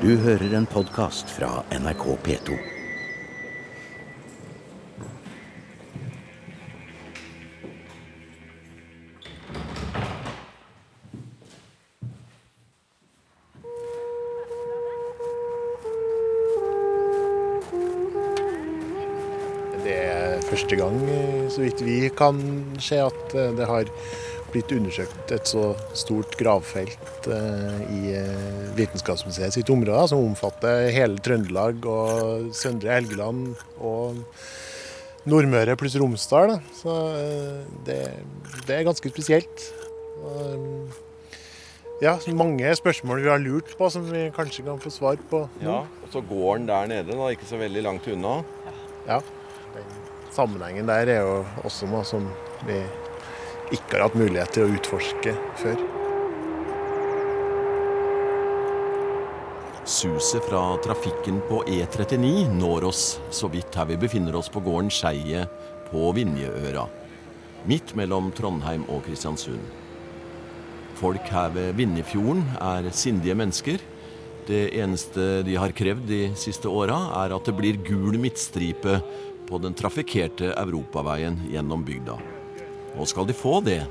Du hører en podkast fra NRK P2. Det er første gang, så vidt vi kan se, at eh, det har blitt undersøkt et så stort gravfelt eh, i eh, Vitenskapsmuseet sitt område, som omfatter hele Trøndelag og Søndre Helgeland og Nordmøre pluss Romsdal. Da. Så eh, det, det er ganske spesielt. Ja, mange spørsmål vi har lurt på, som vi kanskje kan få svar på nå. Ja, og så gården der nede, da, ikke så veldig langt unna. Ja, den sammenhengen der er jo også noe som vi ikke har hatt mulighet til å utforske før. Suset fra trafikken på E39 når oss så vidt her vi befinner oss på gården Skeie på Vinjeøra. Midt mellom Trondheim og Kristiansund. Folk her ved Vinjefjorden er sindige mennesker. Det eneste de har krevd de siste åra, er at det blir gul midtstripe på den trafikkerte europaveien gjennom bygda. Og skal de få det,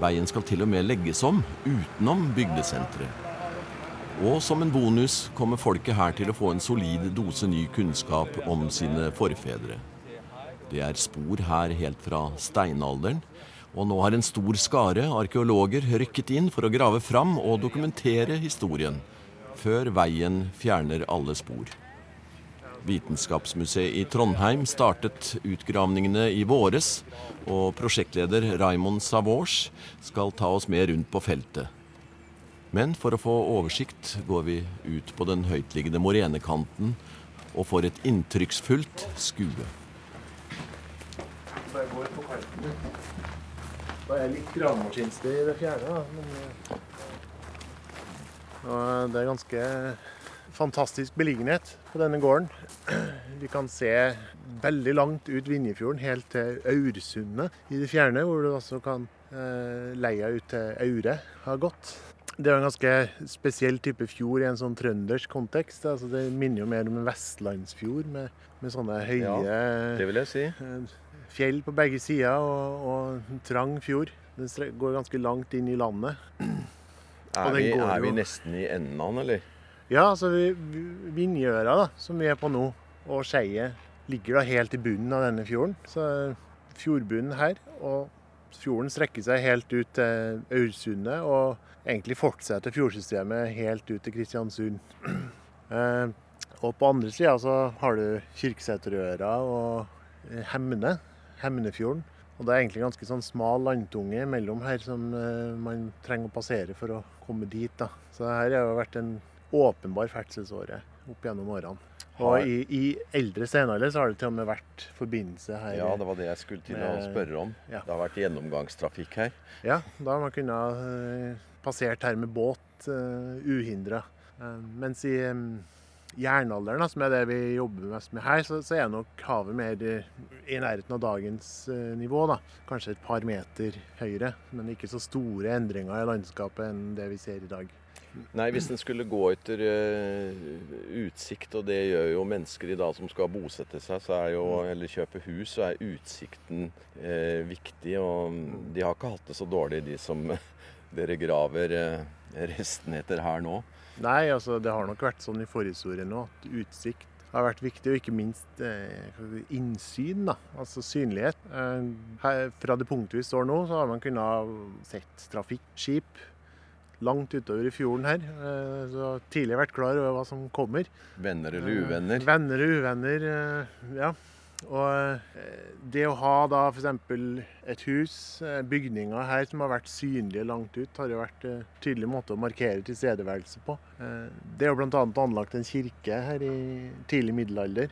veien skal til og med legges om utenom bygdesenteret. Og som en bonus kommer folket her til å få en solid dose ny kunnskap om sine forfedre. Det er spor her helt fra steinalderen, og nå har en stor skare arkeologer rykket inn for å grave fram og dokumentere historien, før veien fjerner alle spor. Vitenskapsmuseet i Trondheim startet utgravningene i våres, og prosjektleder Raymond Savors skal ta oss med rundt på feltet. Men for å få oversikt går vi ut på den høytliggende morenekanten og får et inntrykksfullt skue. Jeg går på kanten. Da er litt gravemaskinstøy i det fjerne. Men, det er ganske fantastisk beliggenhet på denne gården. Vi kan se veldig langt ut Vinjefjorden, helt til Aursundet i det fjerne, hvor du også kan eh, leie ut til Aure har gått. Det er en ganske spesiell type fjord i en sånn trøndersk kontekst. Altså, det minner jo mer om en vestlandsfjord med, med sånne høye jeg si. Eh, Fjell på begge sider og, og en trang fjord. Den går ganske langt inn i landet. Er vi, er vi nesten i enden av den, eller? Ja, altså vi- vi- Vinjøra, da, som vi er på nå, og Skeiet, ligger da helt i bunnen av denne fjorden. Så fjordbunnen her, og fjorden strekker seg helt ut til Aursundet, og egentlig fortsetter fjordsystemet helt ut til Kristiansund. Eh, og på andre sida så har du Kirkeseterøra og eh, Hemne, Hemnefjorden. Og det er egentlig ganske sånn smal landtunge mellom her som eh, man trenger å passere for å komme dit. da. Så her har jo vært en åpenbar ferdselsåre opp gjennom årene. Og i, i eldre steinalder så har det til og med vært forbindelse her. Ja, det var det jeg skulle til å spørre om. ja. Det har vært gjennomgangstrafikk her. Ja, da har man kunnet eh, passert her med båt uh, uhindra. mens i um, jernalderen, da, som er det vi jobber mest med her, så, så er nok havet mer eh, i nærheten av dagens uh, nivå. da. Kanskje et par meter høyere, men ikke så store endringer i landskapet enn det vi ser i dag. Nei, hvis en skulle gå etter eh, utsikt, og det gjør jo mennesker i dag som skal bosette seg, jo, eller kjøpe hus, så er utsikten eh, viktig. Og de har ikke hatt det så dårlig, de som dere graver eh, restene etter her nå. Nei, altså det har nok vært sånn i forhistorien nå at utsikt har vært viktig, og ikke minst eh, innsyn, da, altså synlighet. Eh, her, fra det punktet vi står nå, så har man kunnet sett trafikkskip langt utover i fjorden her. Eh, så tidlig vært klar over hva som kommer. Venner eller uvenner. Eh, Venner og uvenner, eh, ja. Og det å ha da f.eks. et hus, bygninger her som har vært synlige langt ut, har jo vært en tydelig måte å markere tilstedeværelse på. Det er jo bl.a. anlagt en kirke her i tidlig middelalder,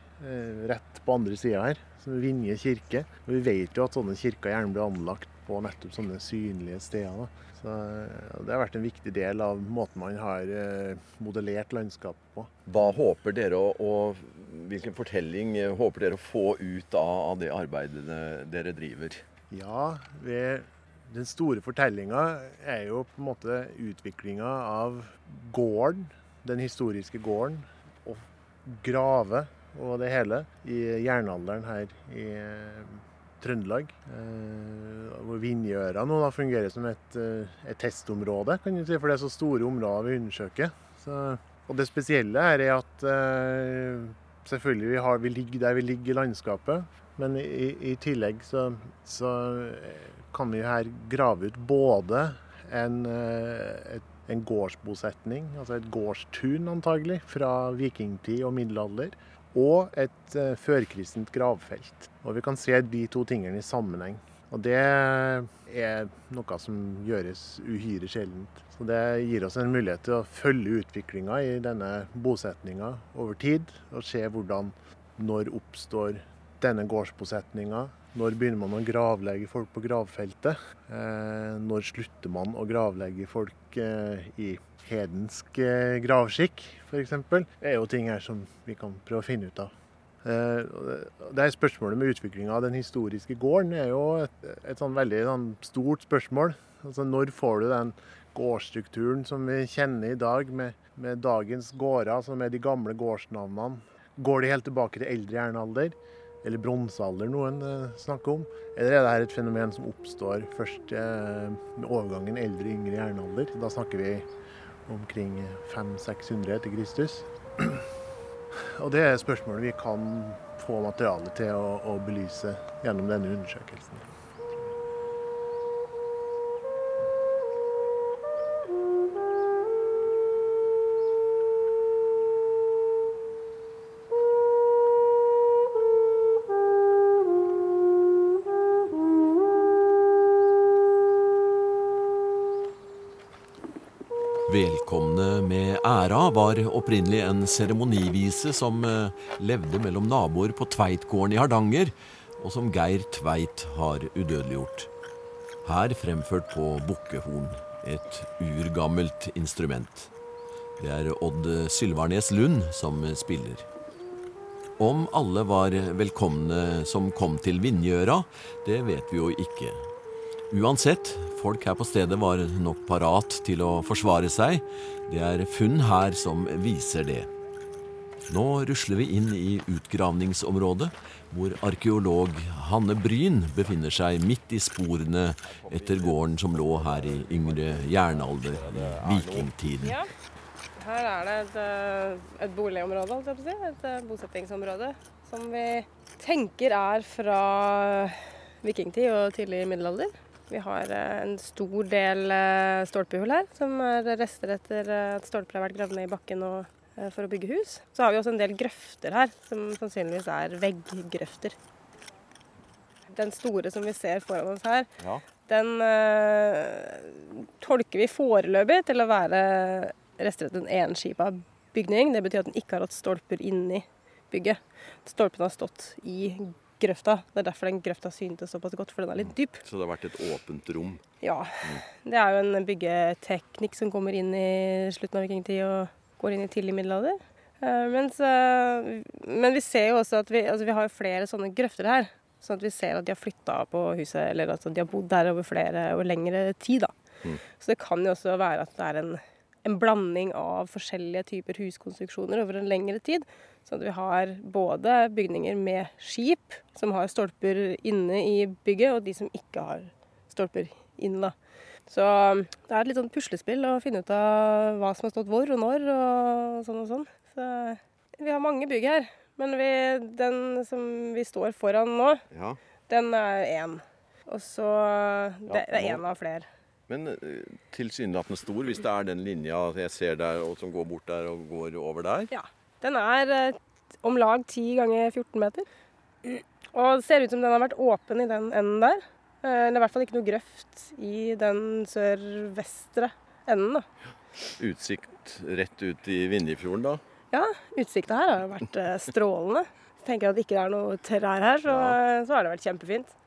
rett på andre sida her, som Vinje kirke. Og vi vet jo at sånne kirker gjerne blir anlagt på nettopp sånne synlige steder. Så Det har vært en viktig del av måten man har eh, modellert landskapet på. Hva håper dere å, hvilken fortelling eh, håper dere å få ut av, det arbeidet dere driver? Ja, den store fortellinga er jo på en måte utviklinga av gården den historiske gården og grave og det hele i jernalderen her i eh, Trøndelag. Eh, hvor Vinjeøra nå da fungerer som et, eh, et, testområde, kan du si, for det er så store områder vi undersøker. Så, og det spesielle er at eh, selvfølgelig vi, har, vi ligger der vi ligger i landskapet, men i, i tillegg så, så, kan vi her grave ut både en, eh, et, en gårdsbosetning, altså et gårdstun antagelig, fra vikingtid og middelalder og et uh, førkristent gravfelt. Og Vi kan se de to tingene i sammenheng. Og Det er noe som gjøres uhyre sjeldent. Så Det gir oss en mulighet til å følge utviklinga i denne bosetninga over tid, og se hvordan, når oppstår denne gårdsbosetninga, når begynner man å gravlegge folk på gravfeltet? Eh, når slutter man å gravlegge folk eh, i hedensk eh, gravskikk, f.eks., er jo ting her som vi kan prøve å finne ut av. Det er Spørsmålet med utviklinga av den historiske gården er jo et, et sånn veldig sånn stort spørsmål. Altså Når får du den gårdsstrukturen som vi kjenner i dag, med, med dagens gårder, som er de gamle gårdsnavnene? Går de helt tilbake til eldre jernalder? Eller bronsealder, noen eh, snakker om? Eller er dette et fenomen som oppstår først med overgangen eldre-yngre jernalder? Da snakker vi omkring 500-600 etter Kristus. Og det er spørsmålet vi kan få materiale til å, å belyse gjennom denne undersøkelsen. Velkomne med æra var opprinnelig en seremonivise som eh, levde mellom naboer på Tveitgården i Hardanger, og som Geir Tveit har udødeliggjort. Her fremført på bukkehorn, et urgammelt instrument. Det er Odd Sylvarnes Lund som spiller. Om alle var velkomne som kom til Vindgjøra, det vet vi jo ikke. Uansett, folk her på stedet var nok parat til å forsvare seg. Det er funn her som viser det. Nå rusler vi inn i utgravningsområdet, hvor arkeolog Hanne Bryn befinner seg midt i sporene etter gården som lå her i yngre jernalder, vikingtiden. Ja. Her er det et, eh, et boligområde, et eh, bosettingsområde, som vi tenker er fra vikingtid og tidlig middelalder. Vi har eh, en stor del eh, stolpehull her, som er rester etter eh, at stolper har vært gravd ned i bakken for å bygge hus. Så har vi også en del grøfter her, som sannsynligvis er vegggrøfter. Den store som vi ser foran oss her, ja. den uh, tolker vi foreløpig til å være rester etter en enskipa bygning. Det betyr at den ikke har hatt stolper inni bygget. Stolpene har stått i grøfta. Det er derfor den grøfta syntes såpass godt, for den er litt dyp. Så det har vært et åpent rom? Ja. Det er jo en byggeteknikk som kommer inn i slutten av vikingtid og går inn i tidlig middelalder. Eh, mens, men vi ser jo også at vi, altså vi har flere sånne grøfter her. Sånn at vi ser at de har flytta på huset, eller at de har bodd der over flere og lengre tid. da. Mm. Så det kan jo også være at det er en, en blanding av forskjellige typer huskonstruksjoner over en lengre tid. Sånn at vi har både bygninger med skip, som har stolper inne i bygget, og de som ikke har stolper inne. Så um, det er et litt sånn puslespill å finne ut av hva som har stått hvor og når og sånn og sånn. Så vi har mange bygg her. Men vi, den som vi står foran nå, ja. den er én. Og så Det, det er én av flere. Men eh, tilsynelatende stor, hvis det er den linja jeg ser der, og som går bort der og går over der? Ja. Den er eh, om lag 10 ganger 14 meter. Og det ser ut som den har vært åpen i den enden der. eller det er i hvert fall ikke noe grøft i den sørvestre enden. da. Utsikt rett ut i Vinjefjorden, da? Ja, utsikta her har vært eh, strålende. Tenker at det ikke er noe trær her, så, ja. så har det vært kjempefint.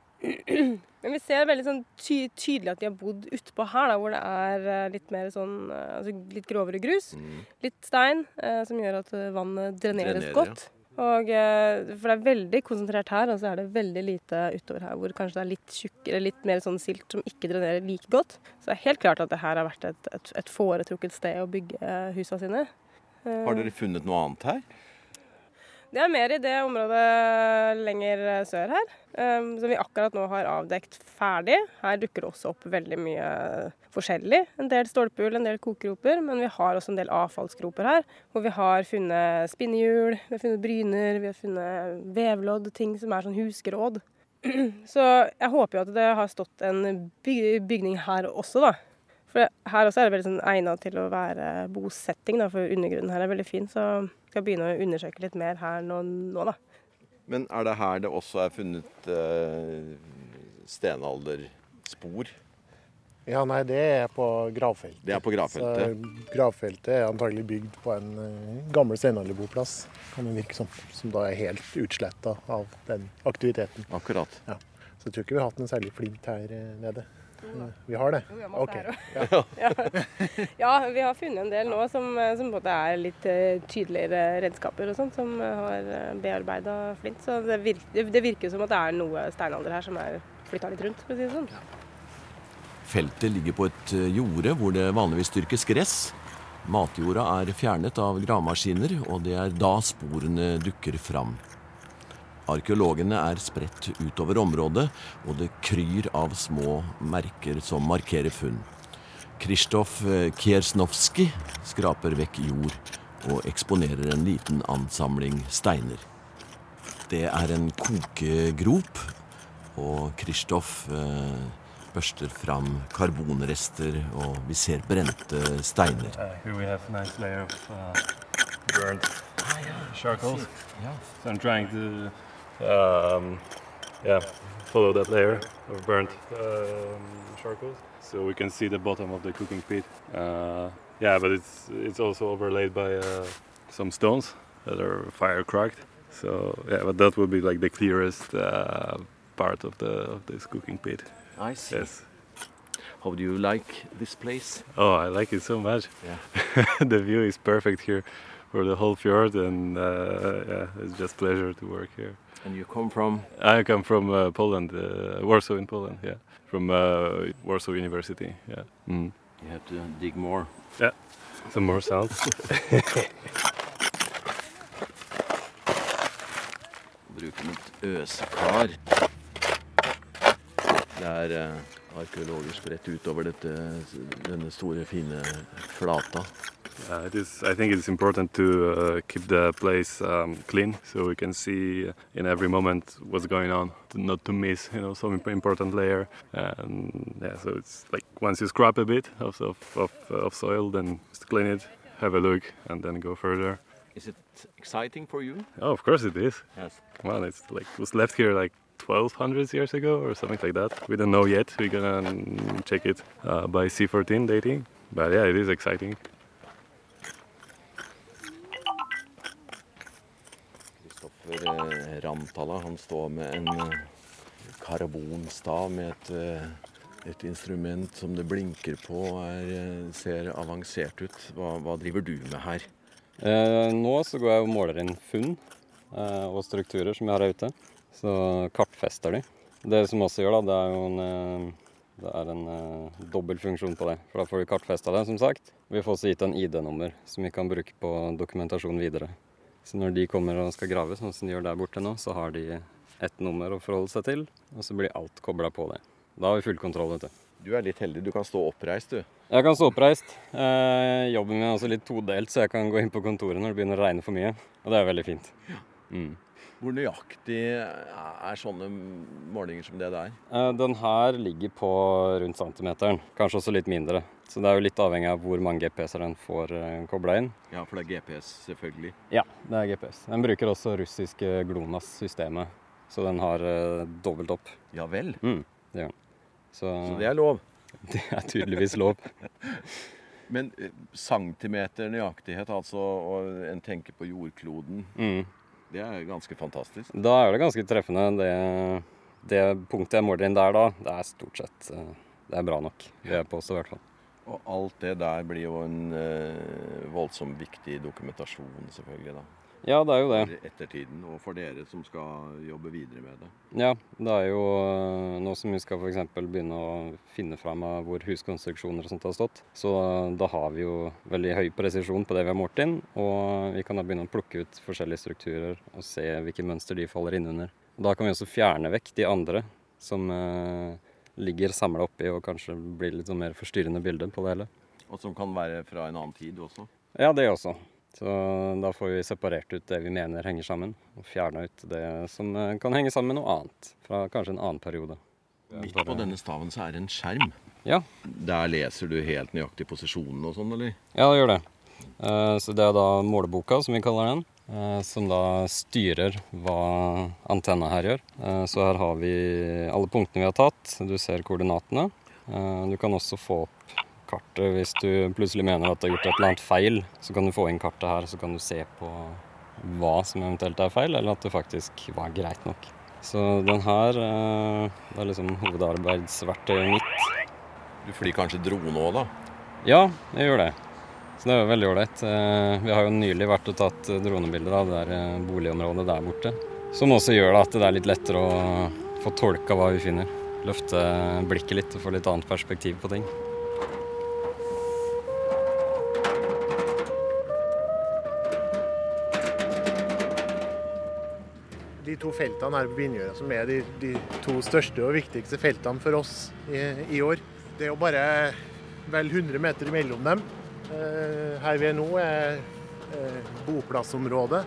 Men vi ser veldig sånn ty tydelig at de har bodd utpå her, da, hvor det er eh, litt mer sånn eh, altså litt grovere grus. Mm. Litt stein, eh, som gjør at vannet dreneres Drener, godt. Ja. Og, eh, for det er veldig konsentrert her, og så er det veldig lite utover her hvor kanskje det er litt tjukkere, litt mer sånn silt som ikke drenerer like godt. Så det er helt klart at det her har vært et, et, et foretrukket sted å bygge husa sine. Har dere funnet noe annet her? Det er mer i det området lenger sør her, um, som vi akkurat nå har avdekt ferdig. Her dukker det også opp veldig mye forskjellig. En del stolpehull, en del kokegroper, men vi har også en del avfallsgroper her. Hvor vi har funnet spinnehjul, vi har funnet bryner, vi har funnet vevlodd, ting som er sånn husgeråd. Så jeg håper jo at det har stått en bygning her også, da. For her også er det veldig sånn egnet til å være bosetting, da, for undergrunnen her er veldig fin. Så jeg skal begynne å undersøke litt mer her nå, nå da. Men er det her det også er funnet eh, stenalderspor? Ja, nei, det er på gravfeltet. Det er på gravfeltet. Så gravfeltet er antagelig bygd på en uh, gammel steinalderboplass, kan det virke som. Som da er helt utsletta av den aktiviteten. Akkurat. Ja. Så jeg tror ikke vi har hatt en særlig flint her uh, nede. Vi har det? Jo, vi har masse her òg. Ja. ja. vi har funnet en del nå som, som både er litt uh, tydeligere redskaper og sånt, som har bearbeida flint. Så det virker, det virker, som at det er noe steinalder her som er flytta litt rundt, for å si det sånn. Feltet ligger på et jorde hvor det vanligvis dyrkes gress. Matjorda er fjernet av gravemaskiner, og det er da sporene dukker fram. Arkeologene er spredt utover området, og det kryr av små merker som markerer funn. Kristoff Kiersnowski skraper vekk jord og eksponerer en liten ansamling steiner. Det er en kokegrop, og Kristoff eh, børster fram karbonrester, og vi ser brente steiner. Uh, nice burnt charcoals. So I'm trying to um, yeah, follow that layer of burnt um, charcoal, so we can see the bottom of the cooking pit. Uh, yeah, but it's it's also overlaid by uh, some stones that are fire cracked. So yeah, but that would be like the clearest uh, part of the of this cooking pit. I see. Yes. How do you like this place? Oh, I like it so much. Yeah. the view is perfect here for the whole fjord, and uh, yeah, it's just pleasure to work here. And you come from? I come from uh, Poland, uh, Warsaw in Poland. Yeah, from uh, Warsaw University. Yeah. Mm. You have to dig more. Yeah, some more sound. Bruker et øsekar. Det er uh, arkeologer spredt utover dette, denne store, fine flata. Uh, it is. I think it's important to uh, keep the place um, clean, so we can see in every moment what's going on, not to miss, you know, some important layer. And yeah, so it's like once you scrap a bit of of, of, of soil, then just clean it, have a look, and then go further. Is it exciting for you? Oh, of course it is. Yes. Well, it's like it was left here like 1200 years ago or something like that. We don't know yet. We're gonna check it uh, by C14 dating. But yeah, it is exciting. Kristoffer Ramtala han står med en eh, karbonstav med et, eh, et instrument som det blinker på er, ser avansert ut. Hva, hva, driver du med her? Eh, nå så går jeg og måler inn funn eh, og strukturer som jeg har her ute. Så kartfester de. Det som også gjør, da, det er jo en, det er en eh, dobbel funksjon på det. For da får vi kartfesta det, som sagt. Vi får også gitt en ID-nummer som vi kan bruke på dokumentasjon videre. Så når de kommer og skal grave, sånn som de gjør der borte nå, så har de ett nummer å forholde seg til, og så blir alt kobla på det. Da har vi full kontroll, vet du. Du er litt heldig. Du kan stå oppreist, du. Jeg kan stå oppreist. Eh, jobben min er også litt todelt, så jeg kan gå inn på kontoret når det begynner å regne for mye. Og det er veldig fint. Mm. Hvor nøyaktig er sånne målinger som det der? Eh, den her ligger på rundt centimeteren. Kanskje også litt mindre. Så det er jo litt avhengig av hvor mange GPS-er den får uh, kobla inn. Ja, for det er GPS, selvfølgelig? Ja, det er GPS. Den bruker også russiske GLONASS-systemet, så den har uh, dobbelt opp. Ja vel? Mm, det gjør den. Så, så det er lov? Det er tydeligvis lov. Men centimeter nøyaktighet, altså, og en tenker på jordkloden, mm. Det er ganske fantastisk? Da er det ganske treffende. Det, det punktet jeg måler inn der da, det er stort sett det er bra nok. Det er påstå i hvert fall. Og alt det der blir jo en eh, voldsomt viktig dokumentasjon, selvfølgelig. da. Ja, det er jo det. For ettertiden, og for dere som skal jobbe videre med det. Ja, det er jo eh, nå som vi skal f.eks. begynne å finne fram av hvor huskonstruksjoner og sånt har stått. Så da har vi jo veldig høy presisjon på det vi har målt inn, og vi kan da begynne å plukke ut forskjellige strukturer og se hvilke mønster de faller innunder. Da kan vi også fjerne vekk de andre som eh, ligger samla oppi og kanskje blir litt sånn mer forstyrrende bilde på det hele. Og som kan være fra en annen tid også. Ja, det også. Så da får vi separert ut det vi mener henger sammen, og fjerna ut det som eh, kan henge sammen med noe annet fra kanskje en annen periode. Midt på denne staven så er det en skjerm. Ja. Der leser du helt nøyaktig posisjonen og sånn, eller? Ja, det gjør det. Eh, Så det er da måleboka, som vi kaller den, eh, som da styrer hva antenna her gjør. Eh, Så her har vi alle punktene vi har tatt. Du ser koordinatene. Eh, Du kan også få opp kartet hvis du plutselig mener at du har gjort et eller annet feil. Så kan du få inn kartet her, så kan du se på hva som eventuelt er feil, eller at det faktisk var greit nok. Så den her eh, det er liksom hovedarbeidsverktøyet mitt. Du flyr kanskje drone òg, da? Ja, jeg gjør det. Så det er jo veldig ålreit. Eh, Vi har jo nylig vært og tatt dronebilder av det der eh, boligområdet der borte. Som også gjør at det er litt lettere å få tolka hva vi finner. Løfte blikket litt og få litt annet perspektiv på ting. De to feltene her på Vinjøra som er de, de to største og viktigste feltene for oss i, i år. Det er jo bare vel 100 meter mellom dem. Eh, her vi er nå, er boplassområdet.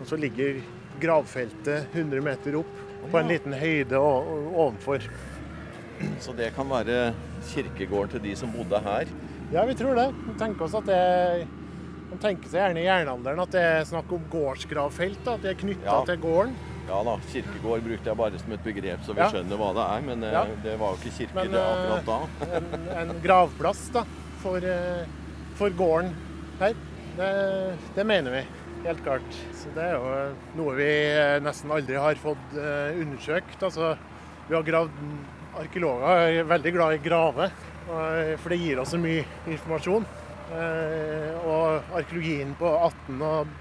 Og så ligger gravfeltet 100 meter opp på en liten høyde ovenfor. Så det kan være kirkegården til de som bodde her. Ja, vi tror det. Vi tenker oss at det Man tenker seg gjerne i jernalderen at det er snakk om gårdsgravfelt. da, At det er knytta Ja. til gården. Ja da, kirkegård brukte jeg bare som et begrep, så vi Ja. skjønner hva det er. Men eh, Ja. det var jo ikke kirke Men, det akkurat da. en, en gravplass da, for, eh, for gården her. Det, det mener vi, helt klart. Så Det er jo noe vi eh, nesten aldri har fått eh, undersøkt. Altså, vi har gravd Arkeologer er veldig glad i grave, for det gir oss så mye informasjon. Eh, og arkeologien på 1800- og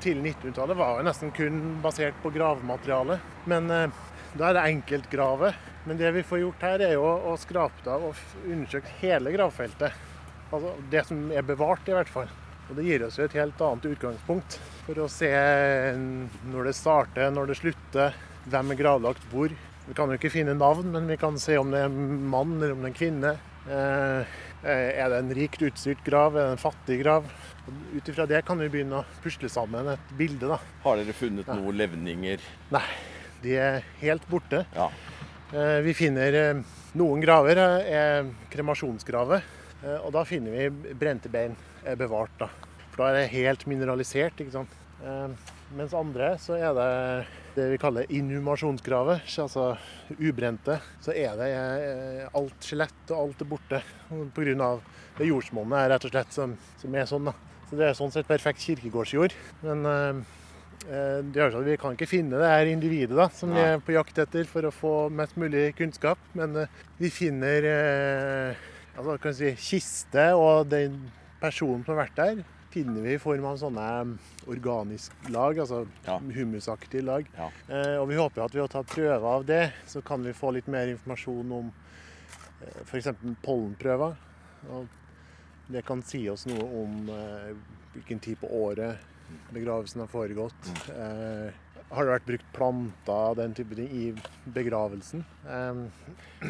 tidlig 1900-tallet var jo nesten kun basert på gravmateriale. Men eh, da er det enkeltgraver. Men det vi får gjort her, er jo å skrape av og undersøke hele gravfeltet. Altså det som er bevart, i hvert fall. Og det gir oss jo et helt annet utgangspunkt for å se når det starter, når det slutter, hvem er gravlagt hvor. Vi kan jo ikke finne navn, men vi kan se om det er en mann eller om det er en kvinne. Eh, er det en rikt utstyrt grav, er det en fattig grav? Ut ifra det kan vi begynne å pusle sammen et bilde. da. Har dere funnet noen levninger? Nei, de er helt borte. Ja. Eh, Vi finner eh, noen graver eh, er kremasjonsgraver, eh, og da finner vi brente bein bevart. da. For da er det helt mineralisert. ikke sant? Eh, Mens andre så er det det vi kaller inhumasjonsgraver, altså ubrente. Så er det eh, alt skjelett og alt er borte pga. det jordsmonnet er rett og slett som, som er sånn. da. Så det er sånn sett perfekt kirkegårdsjord. Men eh, Eh, Det gjør så at Vi kan ikke finne det her individet da, som vi er på jakt etter for å få mest mulig kunnskap, men eh, vi finner eh, altså, kan si, kiste og den personen som har vært der, finner vi i form av sånne organisk lag, altså Ja. humusaktige lag. Ja. Eh, og Vi håper at ved å ta prøver av det, så kan vi få litt mer informasjon om eh, f.eks. pollenprøver. Og det kan si oss noe om eh, hvilken tid på året begravelsen har foregått. Eh, har det vært brukt planter den type ting i begravelsen? Eh,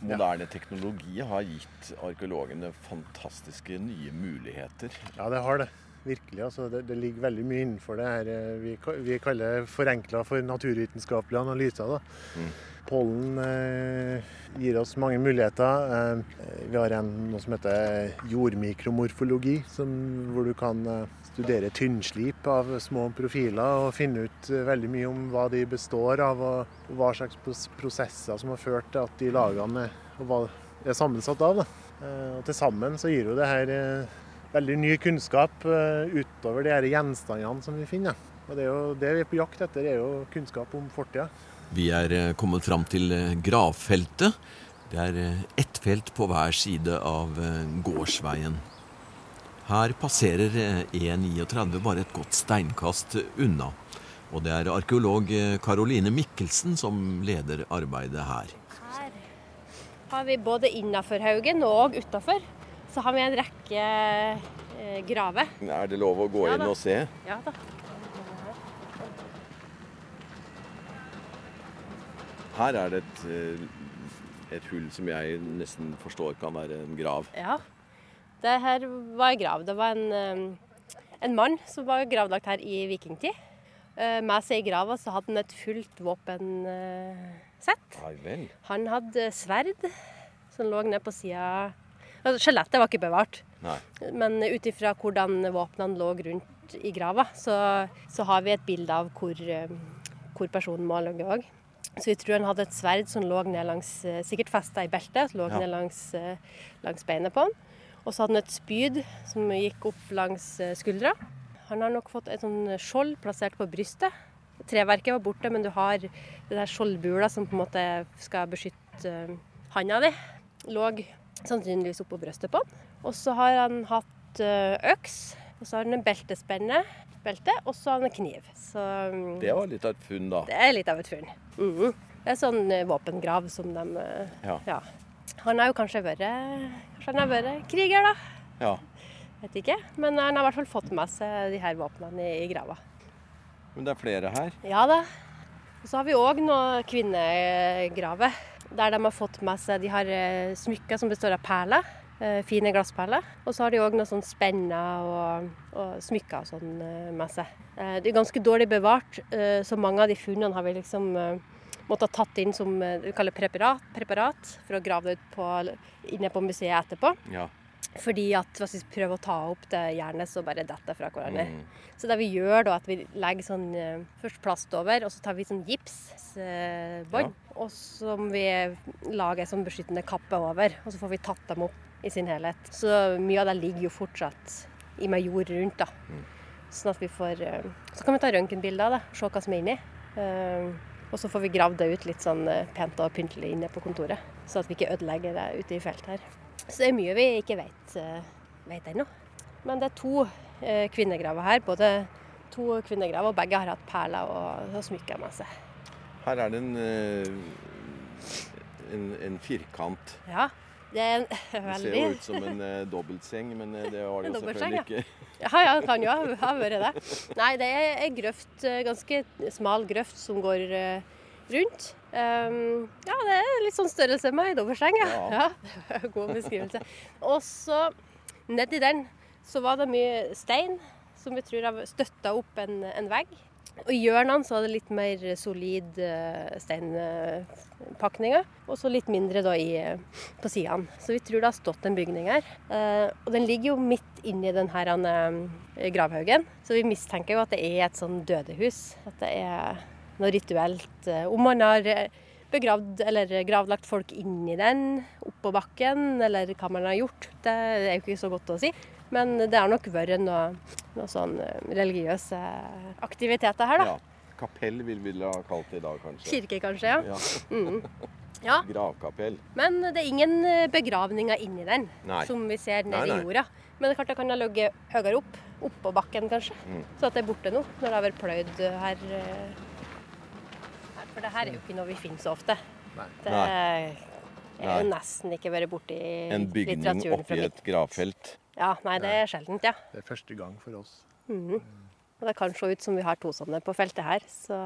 Moderne teknologi har gitt arkeologene fantastiske nye muligheter. ja, det har det. Virkelig. Altså, det, det ligger veldig mye innenfor det her eh, vi, vi kaller forenkla for naturvitenskapelige analyser. Da. Mm. Pollen eh, gir oss mange muligheter. Eh, vi har en, noe som heter jordmikromorfologi, som, hvor du kan eh, studere tynnslip av små profiler og finne ut eh, veldig mye om hva de består av, og hva slags prosesser som har ført til at de lagene er, sammensatt av. Eh, og Til sammen så gir jo det her eh, veldig ny kunnskap utover de her gjenstandene som vi finner. Og det, jo, det vi er på jakt etter, er jo kunnskap om fortida. Vi er kommet fram til gravfeltet. Det er ett felt på hver side av gårdsveien. Her passerer eh, E39 bare et godt steinkast unna. Og det er arkeolog Karoline Mikkelsen som leder arbeidet her. Her har vi både innafor haugen og utafor. Så har vi en rekke eh, graver. Er det lov å gå Ja inn og se? Ja da. Her er det et, eh, et hull som jeg nesten forstår kan være en grav. Ja. Det her var en grav. Det var en, eh, en mann som var gravlagt her i vikingtid. Eh, Med seg i grava så hadde han et fullt våpensett. Han hadde sverd som lå ned på sida altså, Skjelettet var ikke bevart. Nei. Men ut ifra hvordan våpnene lå rundt i grava, så, så har vi et bilde av hvor, eh, hvor personen må ha ligget òg. Så vi tror han hadde et sverd som lå ned langs eh, Sikkert festa i beltet, som lå Ja. ned langs, eh, langs beinet på han. Og så hadde han et spyd som gikk opp langs eh, skuldra. Han har nok fått et sånn skjold plassert på brystet. Treverket var borte, men du har det der skjoldbula som på en måte skal beskytte eh, handa di. Lå sannsynligvis oppå brystet på han. Og så har han hatt eh, øks, og så har han en beltespenne, belte, og så har han en kniv. Så mm, Det var litt av et funn, da. det er litt av et funn. Mhm. Det er sånn eh, våpengrav som de ja. Ja. Han har jo kanskje vært Kanskje han har vært kriger, da. Ja. Vet ikke. Men han har i hvert fall fått med seg de her våpnene i, i grava. Men det er flere her. Ja da. Og så har vi òg noen kvinnegraver der de har fått med seg De har eh, smykker som består av perler. eh, Fine glassperler. Og så har de òg noen sånn spenner og, og smykker og sånn eh, med seg. Det er ganske dårlig bevart, så mange av de funnene har vi liksom eh, måttet ha tatt inn som du vi kaller preparat, preparat for å grave det ut på, inne på museet etterpå. Ja. Fordi at hvis vi prøver å ta opp det jernet, så bare detter det fra hverandre. Mm. Så det vi gjør da, at vi legger sånn eh, først plast over, og så tar vi sånn gipsbånd. Og så må vi lage en sånn beskyttende kappe over, og så får vi tatt dem opp i sin helhet. Så mye av det ligger jo fortsatt i med jord rundt, da. Sånn at vi får eh, Så kan vi ta røntgenbilder av det, se hva som er inni. Og så får vi gravd det ut litt sånn eh, pent og pyntelig inne på kontoret. Så at vi ikke ødelegger det ute i feltet her. Så det er mye vi ikke vet, eh, vet ennå. Men det er to eh, kvinnegraver her. Både to kvinnegraver, og begge har hatt perler og, og smykker med seg. Her er det en, en, en firkant. Ja, det en Det ser jo ut som en eh, dobbeltseng, men eh, det var det jo selvfølgelig ikke. Ja, ja, det kan jo ha vært det. Nei, det er ei grøft, eh, ganske smal grøft som går eh, rundt. Um, ja, det er litt sånn størrelse med ei dobbeltseng, ja. Ja. ja. God beskrivelse. Og så nedi den så var det mye stein som vi tror har støtta opp en, en vegg. Og i hjørnene så var det litt mer solid uh, steinpakninger. Og så litt mindre da i, eh, på sidene. Så vi tror det har stått en bygning her. Eh, og den ligger jo midt inni denne eh, gravhaugen. Så vi mistenker jo at det er et sånn dødehus. At det er noe rituelt. eh, om man har eh, begravd eller gravlagt folk inni den, oppå bakken, eller hva man har gjort. Det er jo ikke så godt å si. Men det har nok vært noe, noe sånn eh, religiøse aktiviteter her, da. Ja. Kapell vil vi ha kalt det i dag, kanskje. Kirke, kanskje, ja. Ja. Mm. ja. Gravkapell. Men det er ingen eh, begravninger inni den, Nei. som vi ser nede i jorda. Men det er klart det kan ha ligget høyere opp, oppå bakken kanskje. Mm. Så at det er borte nå, når det har vært pløyd her. For det her er jo ikke noe vi finner så ofte. Nei. Det er jo nesten ikke vært borti En bygning oppi et gravfelt. Ja, nei, det er sjeldent, ja. Det er første gang for oss. Mhm. Og det kan se ut som vi har to sånne på feltet her, så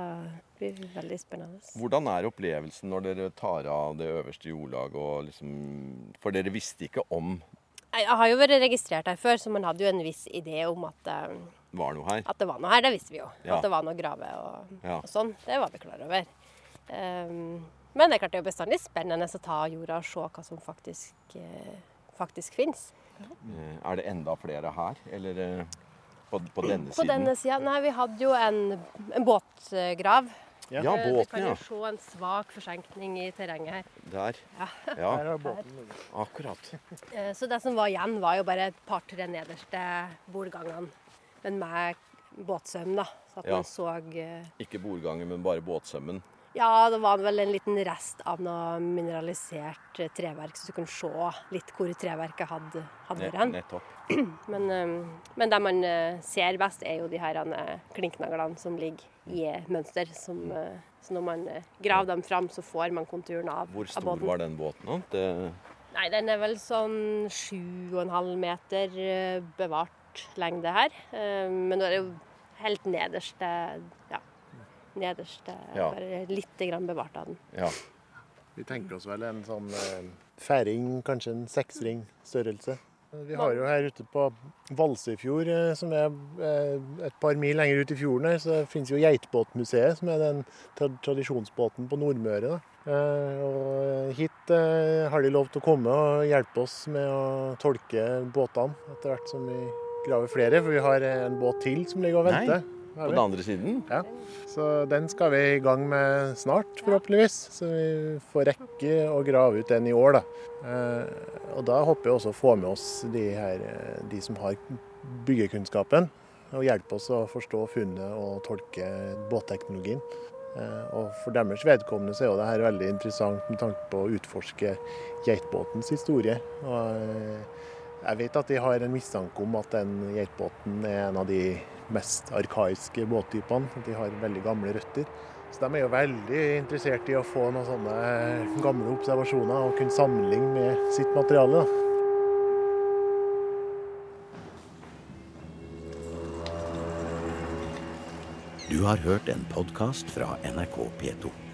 det blir veldig spennende. Hvordan er opplevelsen når dere tar av det øverste jordlaget og liksom For dere visste ikke om Jeg har jo vært registrert her før, så man hadde jo en viss idé om at eh, var noe her? At det var noe her, det visste vi jo. Ja. At det var noe grave og, Ja. og sånn. Det var vi klar over. Ehm, men det er klart det er jo bestandig spennende å ta jorda og se hva som faktisk, uh, faktisk fins. Eh, Er det enda flere her, eller eh, på, på denne På siden? denne sida Nei, vi hadde jo en, en båtgrav. Ja, Eh, Vi Du kan ja. jo se en svak forsenkning i terrenget her. Der. Ja. Ja, Her har båten akkurat. Eh, Så det som var igjen, var jo bare et par-tre nederste bordgangene. Men med båtsøm, da. Så at Ja. man så eh, Ikke bordgangen, men bare båtsømmen. Ja, det var vel en liten rest av noe mineralisert eh, treverk, så du kunne se litt hvor treverket hadde, hadde vært. Men, eh, men det man eh, ser best, er jo de her klinknaglene som ligger i mønster. Som, eh, så når man graver dem fram, så får man konturen av, båten. Hvor stor båten. var den båten? Det, Nei, den er vel sånn sju og en halv meter bevart lengde her. Men nå er det jo helt nederst. Ja. Nederste Ja. Bare litt grann bevart av den. ja. Vi tenker oss vel en sånn eh, færing, kanskje en seksring størrelse. Vi har jo her ute på Valsøyfjord, eh, som er eh, et par mil lenger ut i fjorden her, så finnes jo Geitbåtmuseet, som er den tradisjonsbåten på Nordmøre. da. Eh, og hit eh, har de lov til å komme og hjelpe oss med å tolke båtene etter hvert som vi graver flere, for vi har en båt til som ligger og Nei, venter. På den andre siden? Ja, så den skal vi i gang med snart, forhåpentligvis. Så vi får rekke å grave ut den i år, da. Eh, og da håper jeg også å få med oss de, her, eh, de som har byggekunnskapen, og hjelpe oss å forstå funnet og tolke båtteknologien. Eh, og for deres vedkommende så er jo det her veldig interessant med tanke på å utforske geitbåtens historie. Og jeg vet at de har en mistanke om at den geitbåten er en av de mest arkaiske båttypene. De har veldig gamle røtter. Så de er jo veldig interessert i å få noen sånne gamle observasjoner og kunne sammenligne med sitt materiale. da. Du har hørt en podkast fra NRK P2.